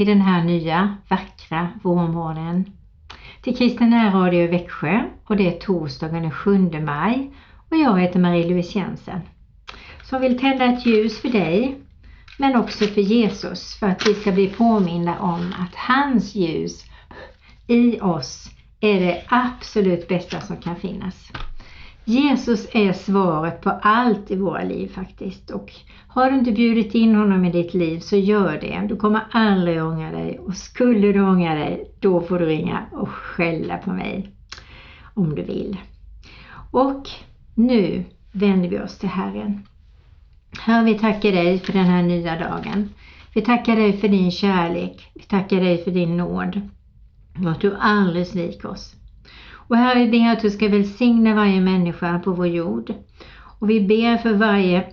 I den här nya vackra vårmorgonen till Kristen Radio i Växjö och det är torsdagen den 7 maj och jag heter Marie-Louise Jensen som vill tända ett ljus för dig men också för Jesus för att vi ska bli påminna om att hans ljus i oss är det absolut bästa som kan finnas. Jesus är svaret på allt i våra liv faktiskt och har du inte bjudit in honom i ditt liv så gör det. Du kommer aldrig ångra dig och skulle du ångra dig då får du ringa och skälla på mig om du vill. Och nu vänder vi oss till Herren. Herre, vi tackar dig för den här nya dagen. Vi tackar dig för din kärlek. Vi tackar dig för din nåd. Och att du aldrig sviker oss. Och Herre, vi ber att du ska välsigna varje människa på vår jord. Och vi ber för varje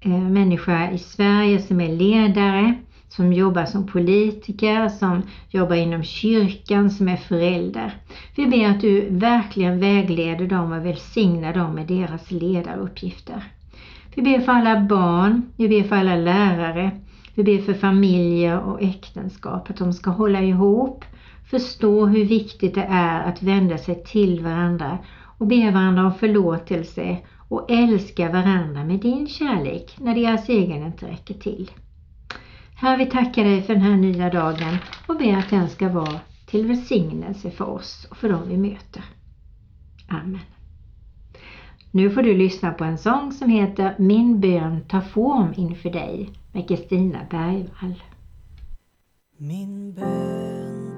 eh, människa i Sverige som är ledare, som jobbar som politiker, som jobbar inom kyrkan, som är förälder. Vi ber att du verkligen vägleder dem och välsignar dem med deras ledaruppgifter. Vi ber för alla barn, vi ber för alla lärare, vi ber för familjer och äktenskap, att de ska hålla ihop, förstå hur viktigt det är att vända sig till varandra och be varandra om förlåtelse och älska varandra med din kärlek när deras egen inte räcker till. Herre, vi tackar dig för den här nya dagen och ber att den ska vara till välsignelse för oss och för dem vi möter. Amen. Nu får du lyssna på en sång som heter Min bön tar form inför dig med Kristina Bergvall. Min bön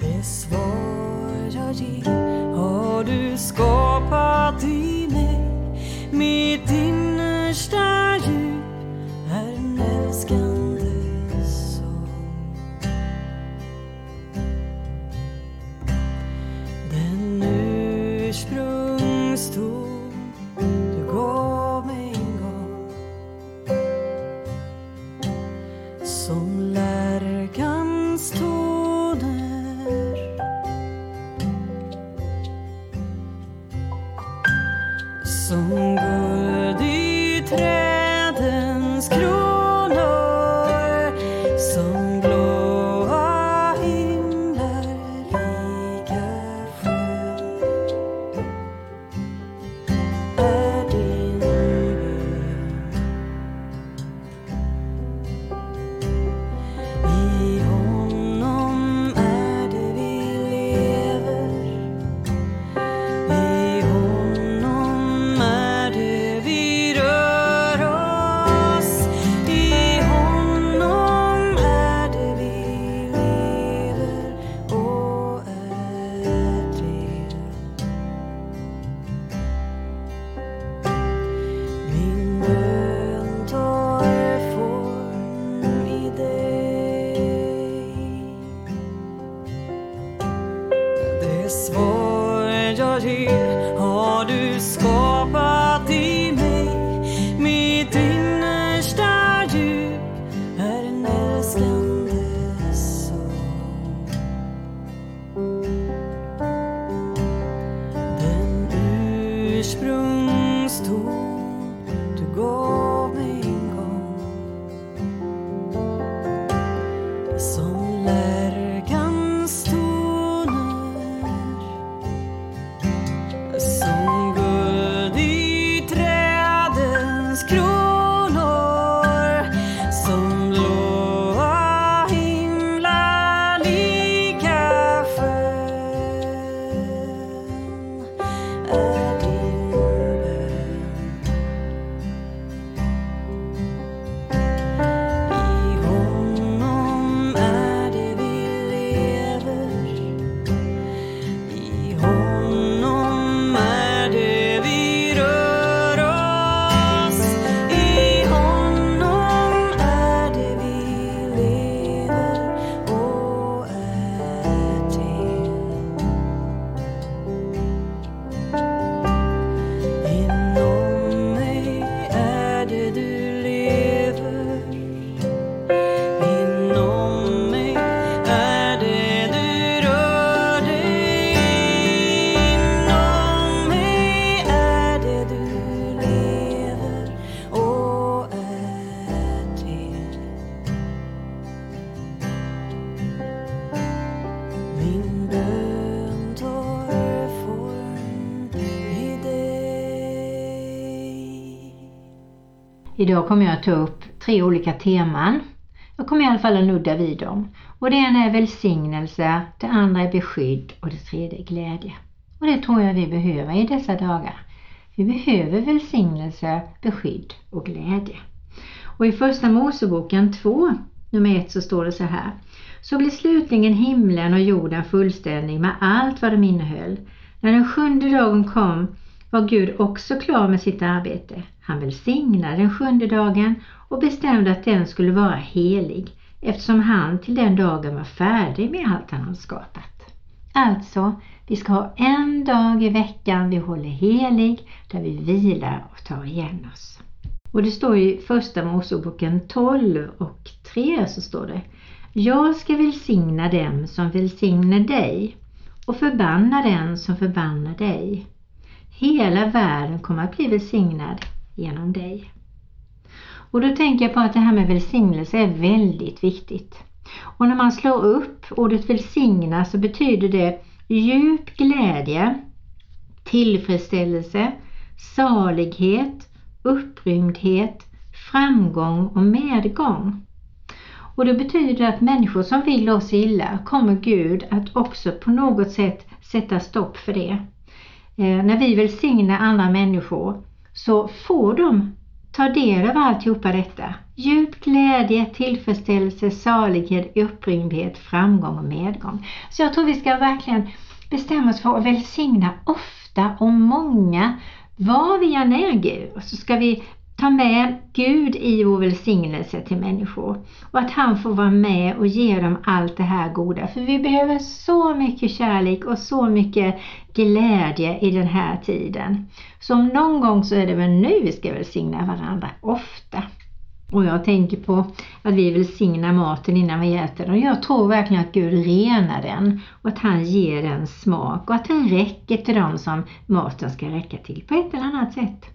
det svar jag ger har du skapat i har du skapat Idag kommer jag att ta upp tre olika teman. Jag kommer i alla fall att nudda vid dem. Och det ena är välsignelse, det andra är beskydd och det tredje är glädje. Och det tror jag vi behöver i dessa dagar. Vi behöver välsignelse, beskydd och glädje. Och i första Moseboken 2, nummer 1 så står det så här. Så blev slutligen himlen och jorden fullständig med allt vad de innehöll. När den sjunde dagen kom var Gud också klar med sitt arbete. Han välsignade den sjunde dagen och bestämde att den skulle vara helig eftersom han till den dagen var färdig med allt han hade skapat. Alltså, vi ska ha en dag i veckan vi håller helig där vi vilar och tar igen oss. Och det står i första Moseboken 12 och 3 så står det Jag ska välsigna dem som välsignar dig och förbanna den som förbannar dig. Hela världen kommer att bli välsignad genom dig. Och då tänker jag på att det här med välsignelse är väldigt viktigt. Och när man slår upp ordet välsigna så betyder det djup glädje, tillfredsställelse, salighet, upprymdhet, framgång och medgång. Och det betyder att människor som vill oss illa kommer Gud att också på något sätt sätta stopp för det. Eh, när vi välsignar andra människor så får de ta del av alltihopa detta. Djup glädje, tillfredsställelse, salighet, upprymdhet, framgång och medgång. Så jag tror vi ska verkligen bestämma oss för att välsigna ofta och många var vi än är Gud. Så ska vi ta med Gud i vår välsignelse till människor och att han får vara med och ge dem allt det här goda. För vi behöver så mycket kärlek och så mycket glädje i den här tiden. Så om någon gång så är det väl nu vi ska välsigna varandra, ofta. Och jag tänker på att vi välsignar maten innan vi äter den. Och jag tror verkligen att Gud renar den och att han ger den smak och att den räcker till dem som maten ska räcka till på ett eller annat sätt.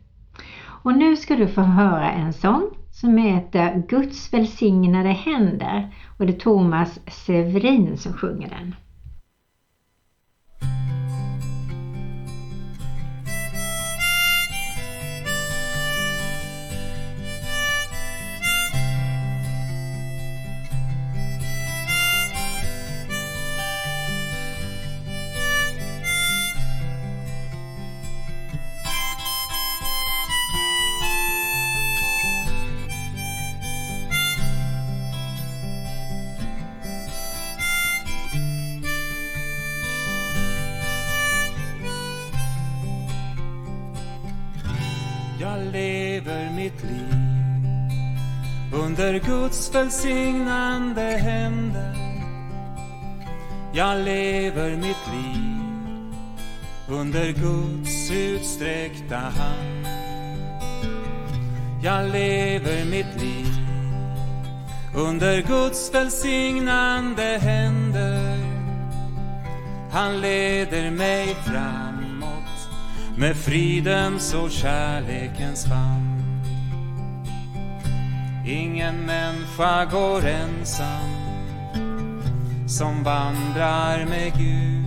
Och nu ska du få höra en sång som heter Guds välsignade händer och det är Thomas Severin som sjunger den. Jag lever mitt liv under Guds välsignande händer. Jag lever mitt liv under Guds utsträckta hand. Jag lever mitt liv under Guds välsignande händer. Han leder mig fram med fridens och kärlekens famn. Ingen människa går ensam som vandrar med Gud.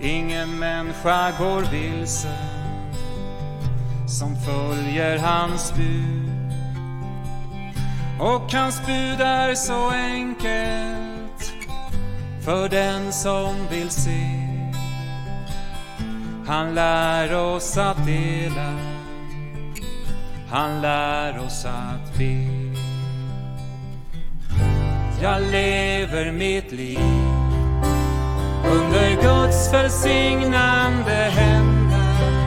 Ingen människa går vilse som följer hans bud. Och hans bud är så enkelt för den som vill se. Han lär oss att dela. Han lär oss att be. Jag lever mitt liv under Guds välsignande händer.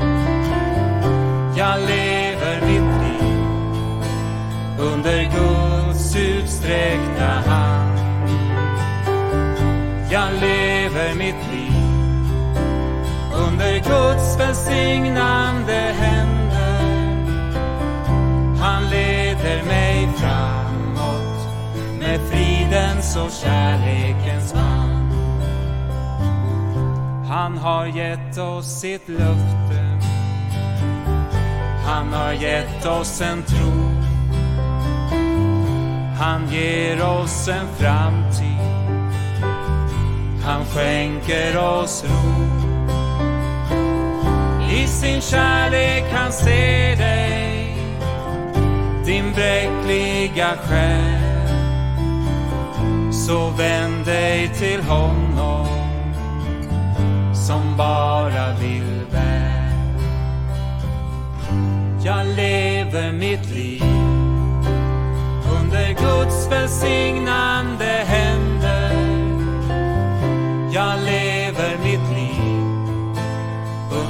Jag lever mitt liv under Guds utsträckta hand. Jag lever mitt Guds välsignande händer. Han leder mig framåt med fridens och kärlekens man. Han har gett oss sitt löfte. Han har gett oss en tro. Han ger oss en framtid. Han skänker oss ro. I sin kärlek han ser dig din bräckliga själ. Så vänd dig till honom som bara vill väl. Jag lever mitt liv under Guds välsignande händer. Jag lever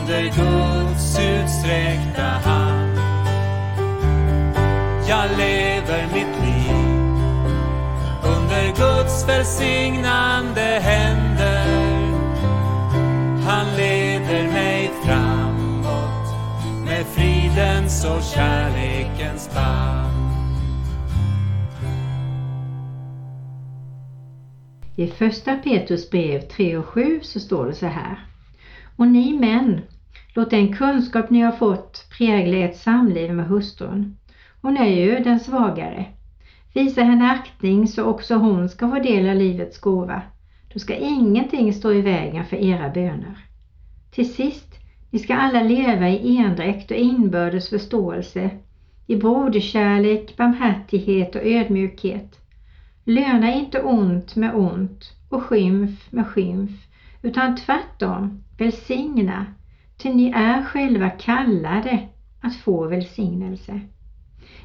under Guds utsträckta hand. Jag lever mitt liv under Guds välsignande händer. Han leder mig framåt med fridens och kärlekens band. I första Petrus brev 3 och 7 så står det så här. Och ni män, låt den kunskap ni har fått prägla ert samliv med hustrun. Hon är ju den svagare. Visa henne aktning så också hon ska få del av livets gåva. Då ska ingenting stå i vägen för era böner. Till sist, ni ska alla leva i endräkt och inbördes förståelse, i broderkärlek, barmhärtighet och ödmjukhet. Löna inte ont med ont och skymf med skymf, utan tvärtom välsigna, Ty ni är själva kallade att få välsignelse.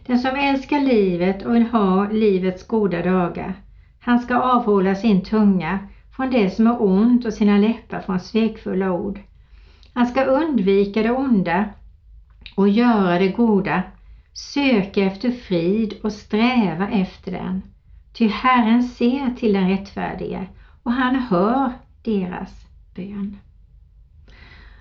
Den som älskar livet och vill ha livets goda dagar, han ska avhålla sin tunga från det som är ont och sina läppar från svekfulla ord. Han ska undvika det onda och göra det goda, söka efter frid och sträva efter den. Ty Herren ser till den rättfärdige och han hör deras bön.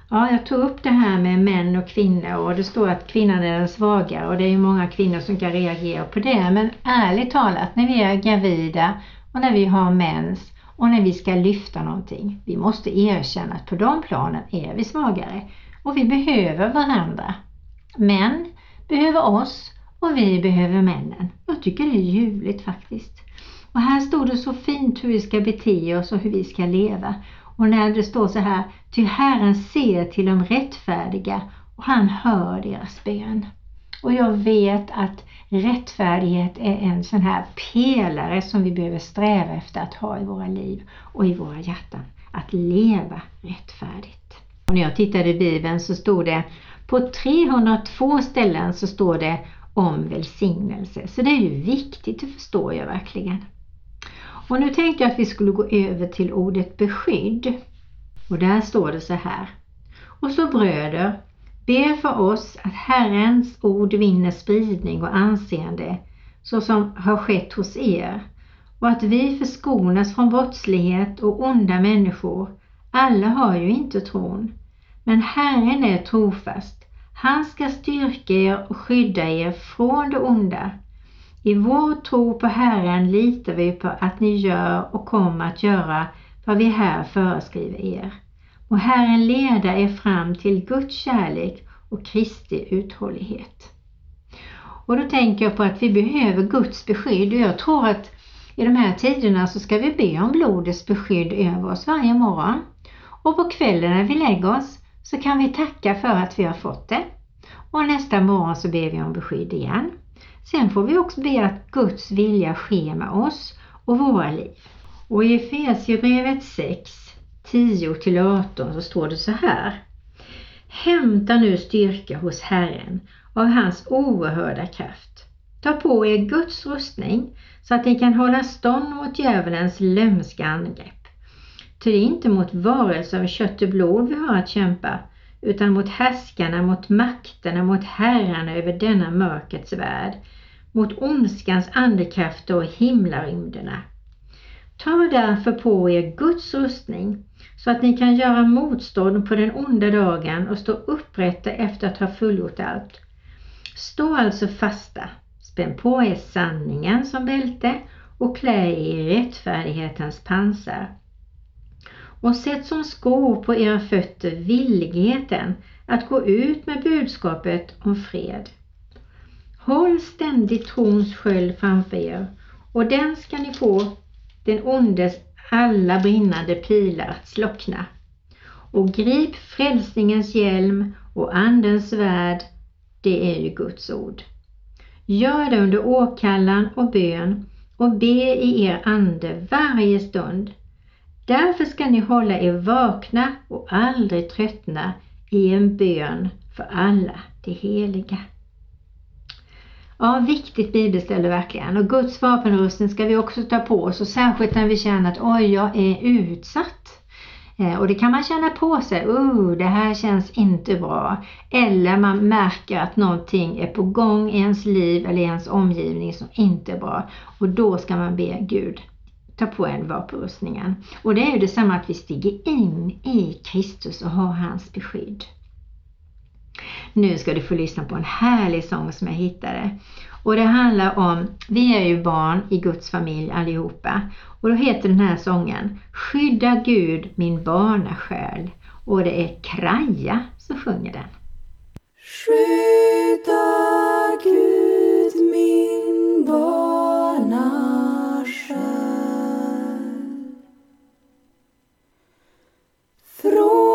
Ja, jag tog upp det här med män och kvinnor och det står att kvinnan är den svagare och det är ju många kvinnor som kan reagera på det. Men ärligt talat, när vi är gravida och när vi har mens och när vi ska lyfta någonting, vi måste erkänna att på de planen är vi svagare och vi behöver varandra. Män behöver oss och vi behöver männen. Jag tycker det är ljuvligt faktiskt. Och här står det så fint hur vi ska bete oss och hur vi ska leva. Och när det står så här, ty Herren ser till de rättfärdiga och han hör deras bön. Och jag vet att rättfärdighet är en sån här pelare som vi behöver sträva efter att ha i våra liv och i våra hjärtan. Att leva rättfärdigt. Och när jag tittade i Bibeln så stod det på 302 ställen så står det om välsignelse. Så det är ju viktigt, det förstår jag verkligen. Och nu tänkte jag att vi skulle gå över till ordet beskydd. Och där står det så här. Och så bröder, be för oss att Herrens ord vinner spridning och anseende så som har skett hos er och att vi förskonas från brottslighet och onda människor. Alla har ju inte tron. Men Herren är trofast. Han ska styrka er och skydda er från det onda. I vår tro på Herren litar vi på att ni gör och kommer att göra vad vi här föreskriver er. Och Herren leda er fram till Guds kärlek och Kristi uthållighet. Och då tänker jag på att vi behöver Guds beskydd och jag tror att i de här tiderna så ska vi be om blodets beskydd över oss varje morgon. Och på kvällen när vi lägger oss så kan vi tacka för att vi har fått det. Och nästa morgon så ber vi om beskydd igen. Sen får vi också be att Guds vilja sker med oss och våra liv. Och i Efesierbrevet 6, 10-18 så står det så här. Hämta nu styrka hos Herren av hans oerhörda kraft. Ta på er Guds rustning så att ni kan hålla stånd mot djävulens lömska angrepp. Ty det är inte mot varelser av kött och blod vi har att kämpa, utan mot härskarna, mot makterna, mot herrarna över denna mörkrets värld, mot ondskans andekrafter och himlarymderna. Ta därför på er Guds rustning så att ni kan göra motstånd på den onda dagen och stå upprätta efter att ha fullgjort allt. Stå alltså fasta, spänn på er sanningen som bälte och klä er i rättfärdighetens pansar. Och sätt som skor på era fötter villigheten att gå ut med budskapet om fred. Håll ständigt trons sköld framför er och den ska ni få den ondes alla brinnande pilar att slockna. Och grip frälsningens hjälm och andens svärd, det är ju Guds ord. Gör det under åkallan och bön och be i er ande varje stund. Därför ska ni hålla er vakna och aldrig tröttna i en bön för alla de heliga. Ja, viktigt bibelställe verkligen. Och Guds vapenrustning ska vi också ta på oss och särskilt när vi känner att oj, jag är utsatt. Eh, och det kan man känna på sig, oh, det här känns inte bra. Eller man märker att någonting är på gång i ens liv eller i ens omgivning som inte är bra. Och då ska man be Gud ta på en vapenrustningen. Och det är ju detsamma att vi stiger in i Kristus och har hans beskydd. Nu ska du få lyssna på en härlig sång som jag hittade. Och det handlar om, vi är ju barn i Guds familj allihopa. Och då heter den här sången Skydda Gud min barnasjäl. Och det är Kraja som sjunger den. Skydda Gud min barnasjäl från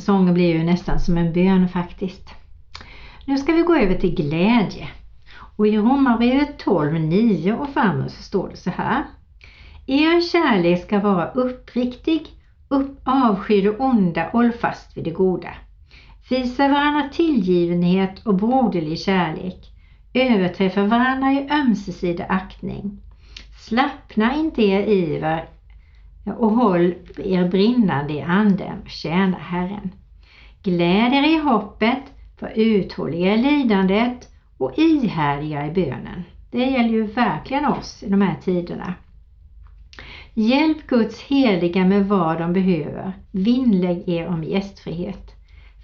Sången blir ju nästan som en bön faktiskt. Nu ska vi gå över till glädje. Och i Romarbrevet 12, 9 och framåt så står det så här. Er kärlek ska vara uppriktig, upp, avsky det onda, håll fast vid det goda. Visa varandra tillgivenhet och broderlig kärlek. Överträffa varandra i ömsesidig aktning. Slappna inte er iver och håll er brinnande i anden och tjäna Herren. Gläd er i hoppet, var uthålliga i lidandet och ihärdiga i bönen. Det gäller ju verkligen oss i de här tiderna. Hjälp Guds heliga med vad de behöver. Vinnlägg er om gästfrihet.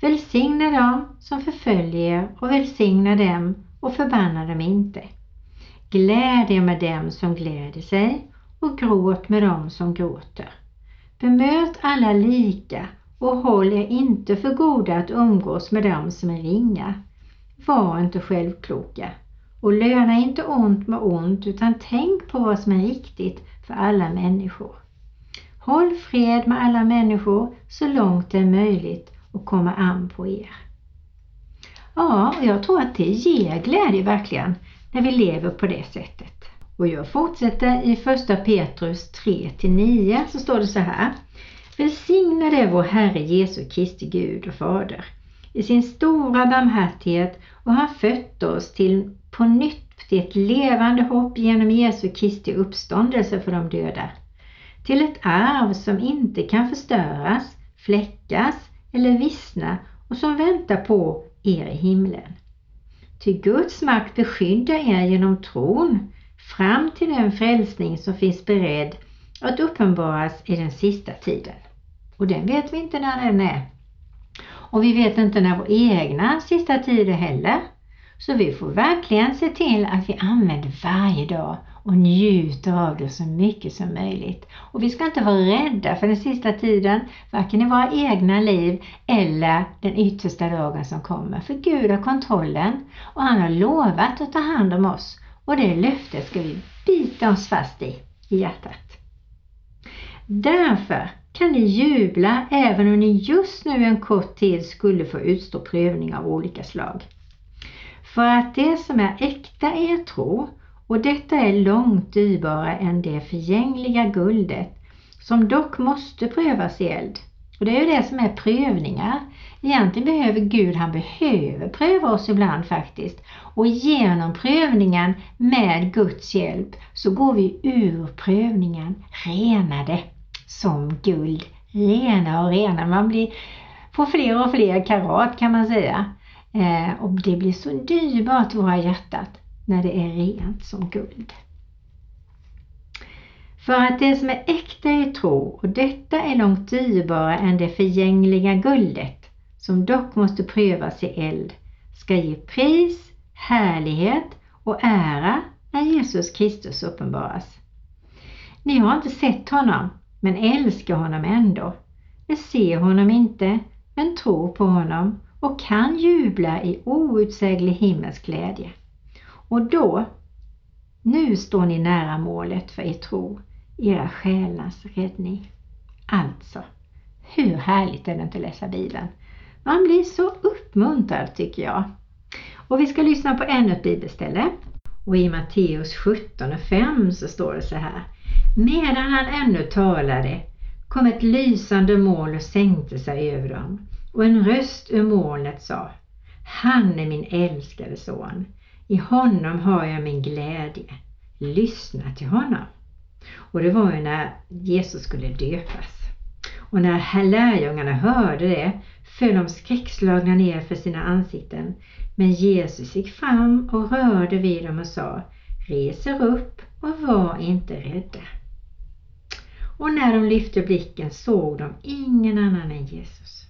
Välsigna dem som förföljer er och välsigna dem och förbanna dem inte. Gläd er med dem som gläder sig och gråt med dem som gråter. Bemöt alla lika och håll er inte för goda att umgås med dem som är ringa. Var inte självkloka och löna inte ont med ont utan tänk på vad som är riktigt för alla människor. Håll fred med alla människor så långt det är möjligt och komma an på er. Ja, jag tror att det ger glädje verkligen när vi lever på det sättet. Och jag fortsätter i första Petrus 3-9 så står det så här. Välsignad är vår Herre Jesu Kristi Gud och Fader. I sin stora barmhärtighet och han fött oss till på nytt till ett levande hopp genom Jesu Kristi uppståndelse för de döda. Till ett arv som inte kan förstöras, fläckas eller vissna och som väntar på er i himlen. Ty Guds makt beskyddar er genom tron fram till den frälsning som finns beredd att uppenbaras i den sista tiden. Och den vet vi inte när den är. Och vi vet inte när vår egna sista tid är heller. Så vi får verkligen se till att vi använder varje dag och njuter av det så mycket som möjligt. Och vi ska inte vara rädda för den sista tiden, varken i våra egna liv eller den yttersta dagen som kommer. För Gud har kontrollen och han har lovat att ta hand om oss och det löftet ska vi bita oss fast i, i hjärtat. Därför kan ni jubla även om ni just nu en kort tid skulle få utstå prövning av olika slag. För att det som är äkta är er tro och detta är långt dyrbarare än det förgängliga guldet som dock måste prövas i eld. Och det är ju det som är prövningar. Egentligen behöver Gud, han behöver pröva oss ibland faktiskt. Och genom prövningen med Guds hjälp så går vi ur prövningen renade som guld. Rena och rena. Man blir, får fler och fler karat kan man säga. Eh, och det blir så dyrbart i våra hjärtat när det är rent som guld. För att det som är äkta i tro och detta är långt dyrbarare än det förgängliga guldet som dock måste prövas i eld ska ge pris, härlighet och ära när Jesus Kristus uppenbaras. Ni har inte sett honom men älskar honom ändå. Ni ser honom inte men tror på honom och kan jubla i outsäglig himmelsk glädje. Och då, nu står ni nära målet för er tro, era själars räddning. Alltså, hur härligt är det inte att läsa Bibeln? Man blir så uppmuntrad tycker jag. Och vi ska lyssna på ännu ett bibelställe. Och i Matteus 17 och 5 så står det så här. Medan han ännu talade kom ett lysande moln och sänkte sig över dem. Och en röst ur molnet sa Han är min älskade son. I honom har jag min glädje. Lyssna till honom. Och det var ju när Jesus skulle döpas. Och när lärjungarna hörde det föll de skräckslagna ner för sina ansikten. Men Jesus gick fram och rörde vid dem och sa Res er upp och var inte rädda. Och när de lyfte blicken såg de ingen annan än Jesus.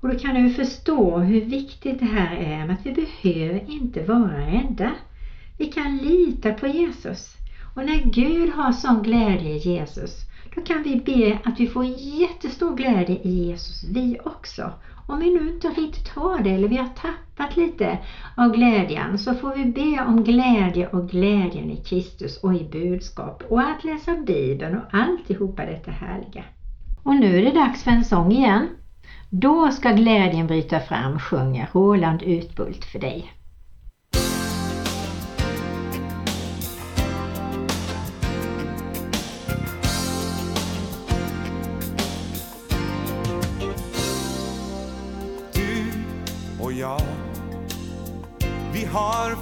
Och då kan du förstå hur viktigt det här är med att vi behöver inte vara rädda. Vi kan lita på Jesus. Och när Gud har sån glädje i Jesus, då kan vi be att vi får jättestor glädje i Jesus, vi också. Om vi nu inte riktigt har det eller vi har tappat lite av glädjen så får vi be om glädje och glädjen i Kristus och i budskap och att läsa Bibeln och alltihopa detta härliga. Och nu är det dags för en sång igen. Då ska glädjen bryta fram, sjunger Roland Utbult för dig.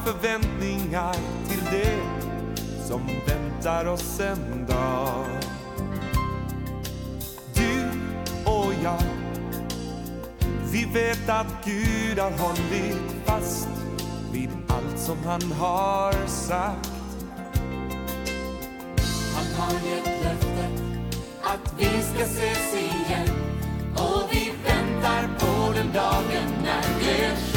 Förväntningar till det som väntar oss en dag Du och jag Vi vet att Gud har hållit fast vid allt som han har sagt Han har gett löftet att vi ska ses igen och vi väntar på den dagen när det sker.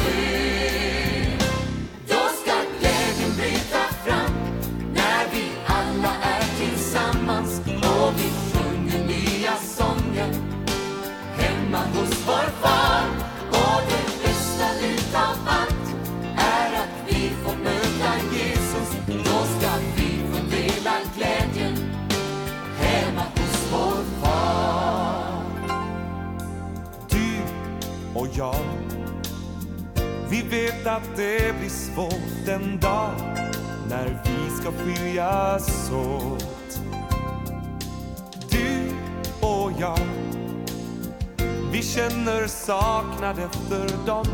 Vår far. Och det bästa utav allt är att vi får möta Jesus. Då ska vi få dela glädjen hemma hos vår far. Du och jag Vi vet att det blir svårt en dag när vi ska skiljas åt Du och jag vi känner saknad efter dem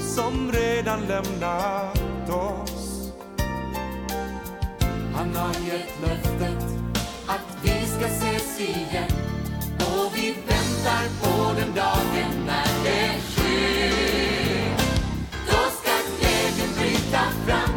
som redan lämnat oss. Han har gett löftet att vi ska ses igen och vi väntar på den dagen när det sker. Då ska glädjen bryta fram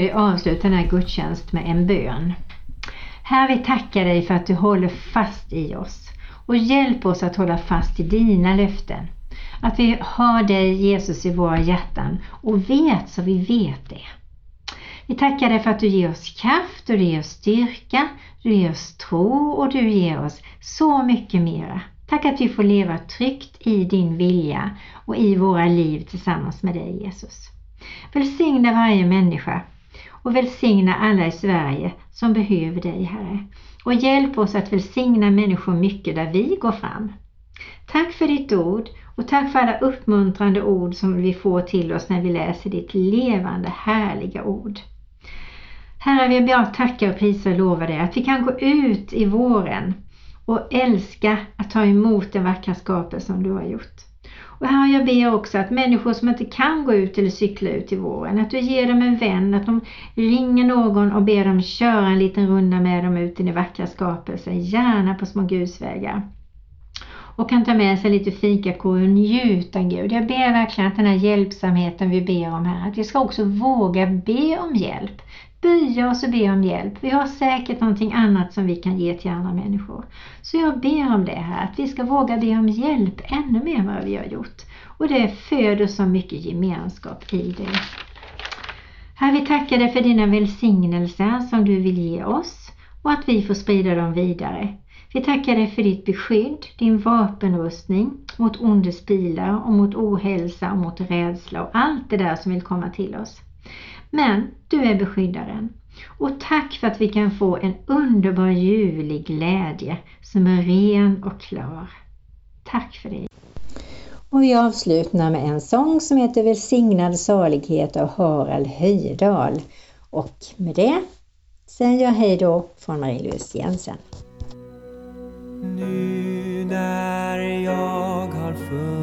ska vi avsluta den här gudstjänst med en bön. Herre, vi tackar dig för att du håller fast i oss och hjälp oss att hålla fast i dina löften. Att vi har dig Jesus i våra hjärtan och vet så vi vet det. Vi tackar dig för att du ger oss kraft och du ger oss styrka, du ger oss tro och du ger oss så mycket mera. Tack att vi får leva tryggt i din vilja och i våra liv tillsammans med dig Jesus. Välsigna varje människa och välsigna alla i Sverige som behöver dig Herre. Och hjälp oss att välsigna människor mycket där vi går fram. Tack för ditt ord och tack för alla uppmuntrande ord som vi får till oss när vi läser ditt levande härliga ord. Herre, vi bara tacka och prisa och lova dig att vi kan gå ut i våren och älska att ta emot den vackra skapelse som du har gjort. Och här jag ber också att människor som inte kan gå ut eller cykla ut i våren, att du ger dem en vän, att de ringer någon och ber dem köra en liten runda med dem ut i den vackra skapelsen, gärna på små grusvägar. Och kan ta med sig lite fikakor och njuta Gud. Jag ber verkligen att den här hjälpsamheten vi ber om här, att vi ska också våga be om hjälp. Böja oss och be om hjälp. Vi har säkert någonting annat som vi kan ge till andra människor. Så jag ber om det här, att vi ska våga be om hjälp ännu mer än vad vi har gjort. Och det föder så mycket gemenskap i det. Herre, vi tackar dig för dina välsignelser som du vill ge oss och att vi får sprida dem vidare. Vi tackar dig för ditt beskydd, din vapenrustning mot ondes bilar och mot ohälsa och mot rädsla och allt det där som vill komma till oss. Men du är beskyddaren. Och tack för att vi kan få en underbar ljuvlig glädje som är ren och klar. Tack för det. Och vi avslutar med en sång som heter Välsignad salighet av Harald Höjedal. Och med det säger jag hej då från Marie-Louise Jensen. Nu när jag har funnit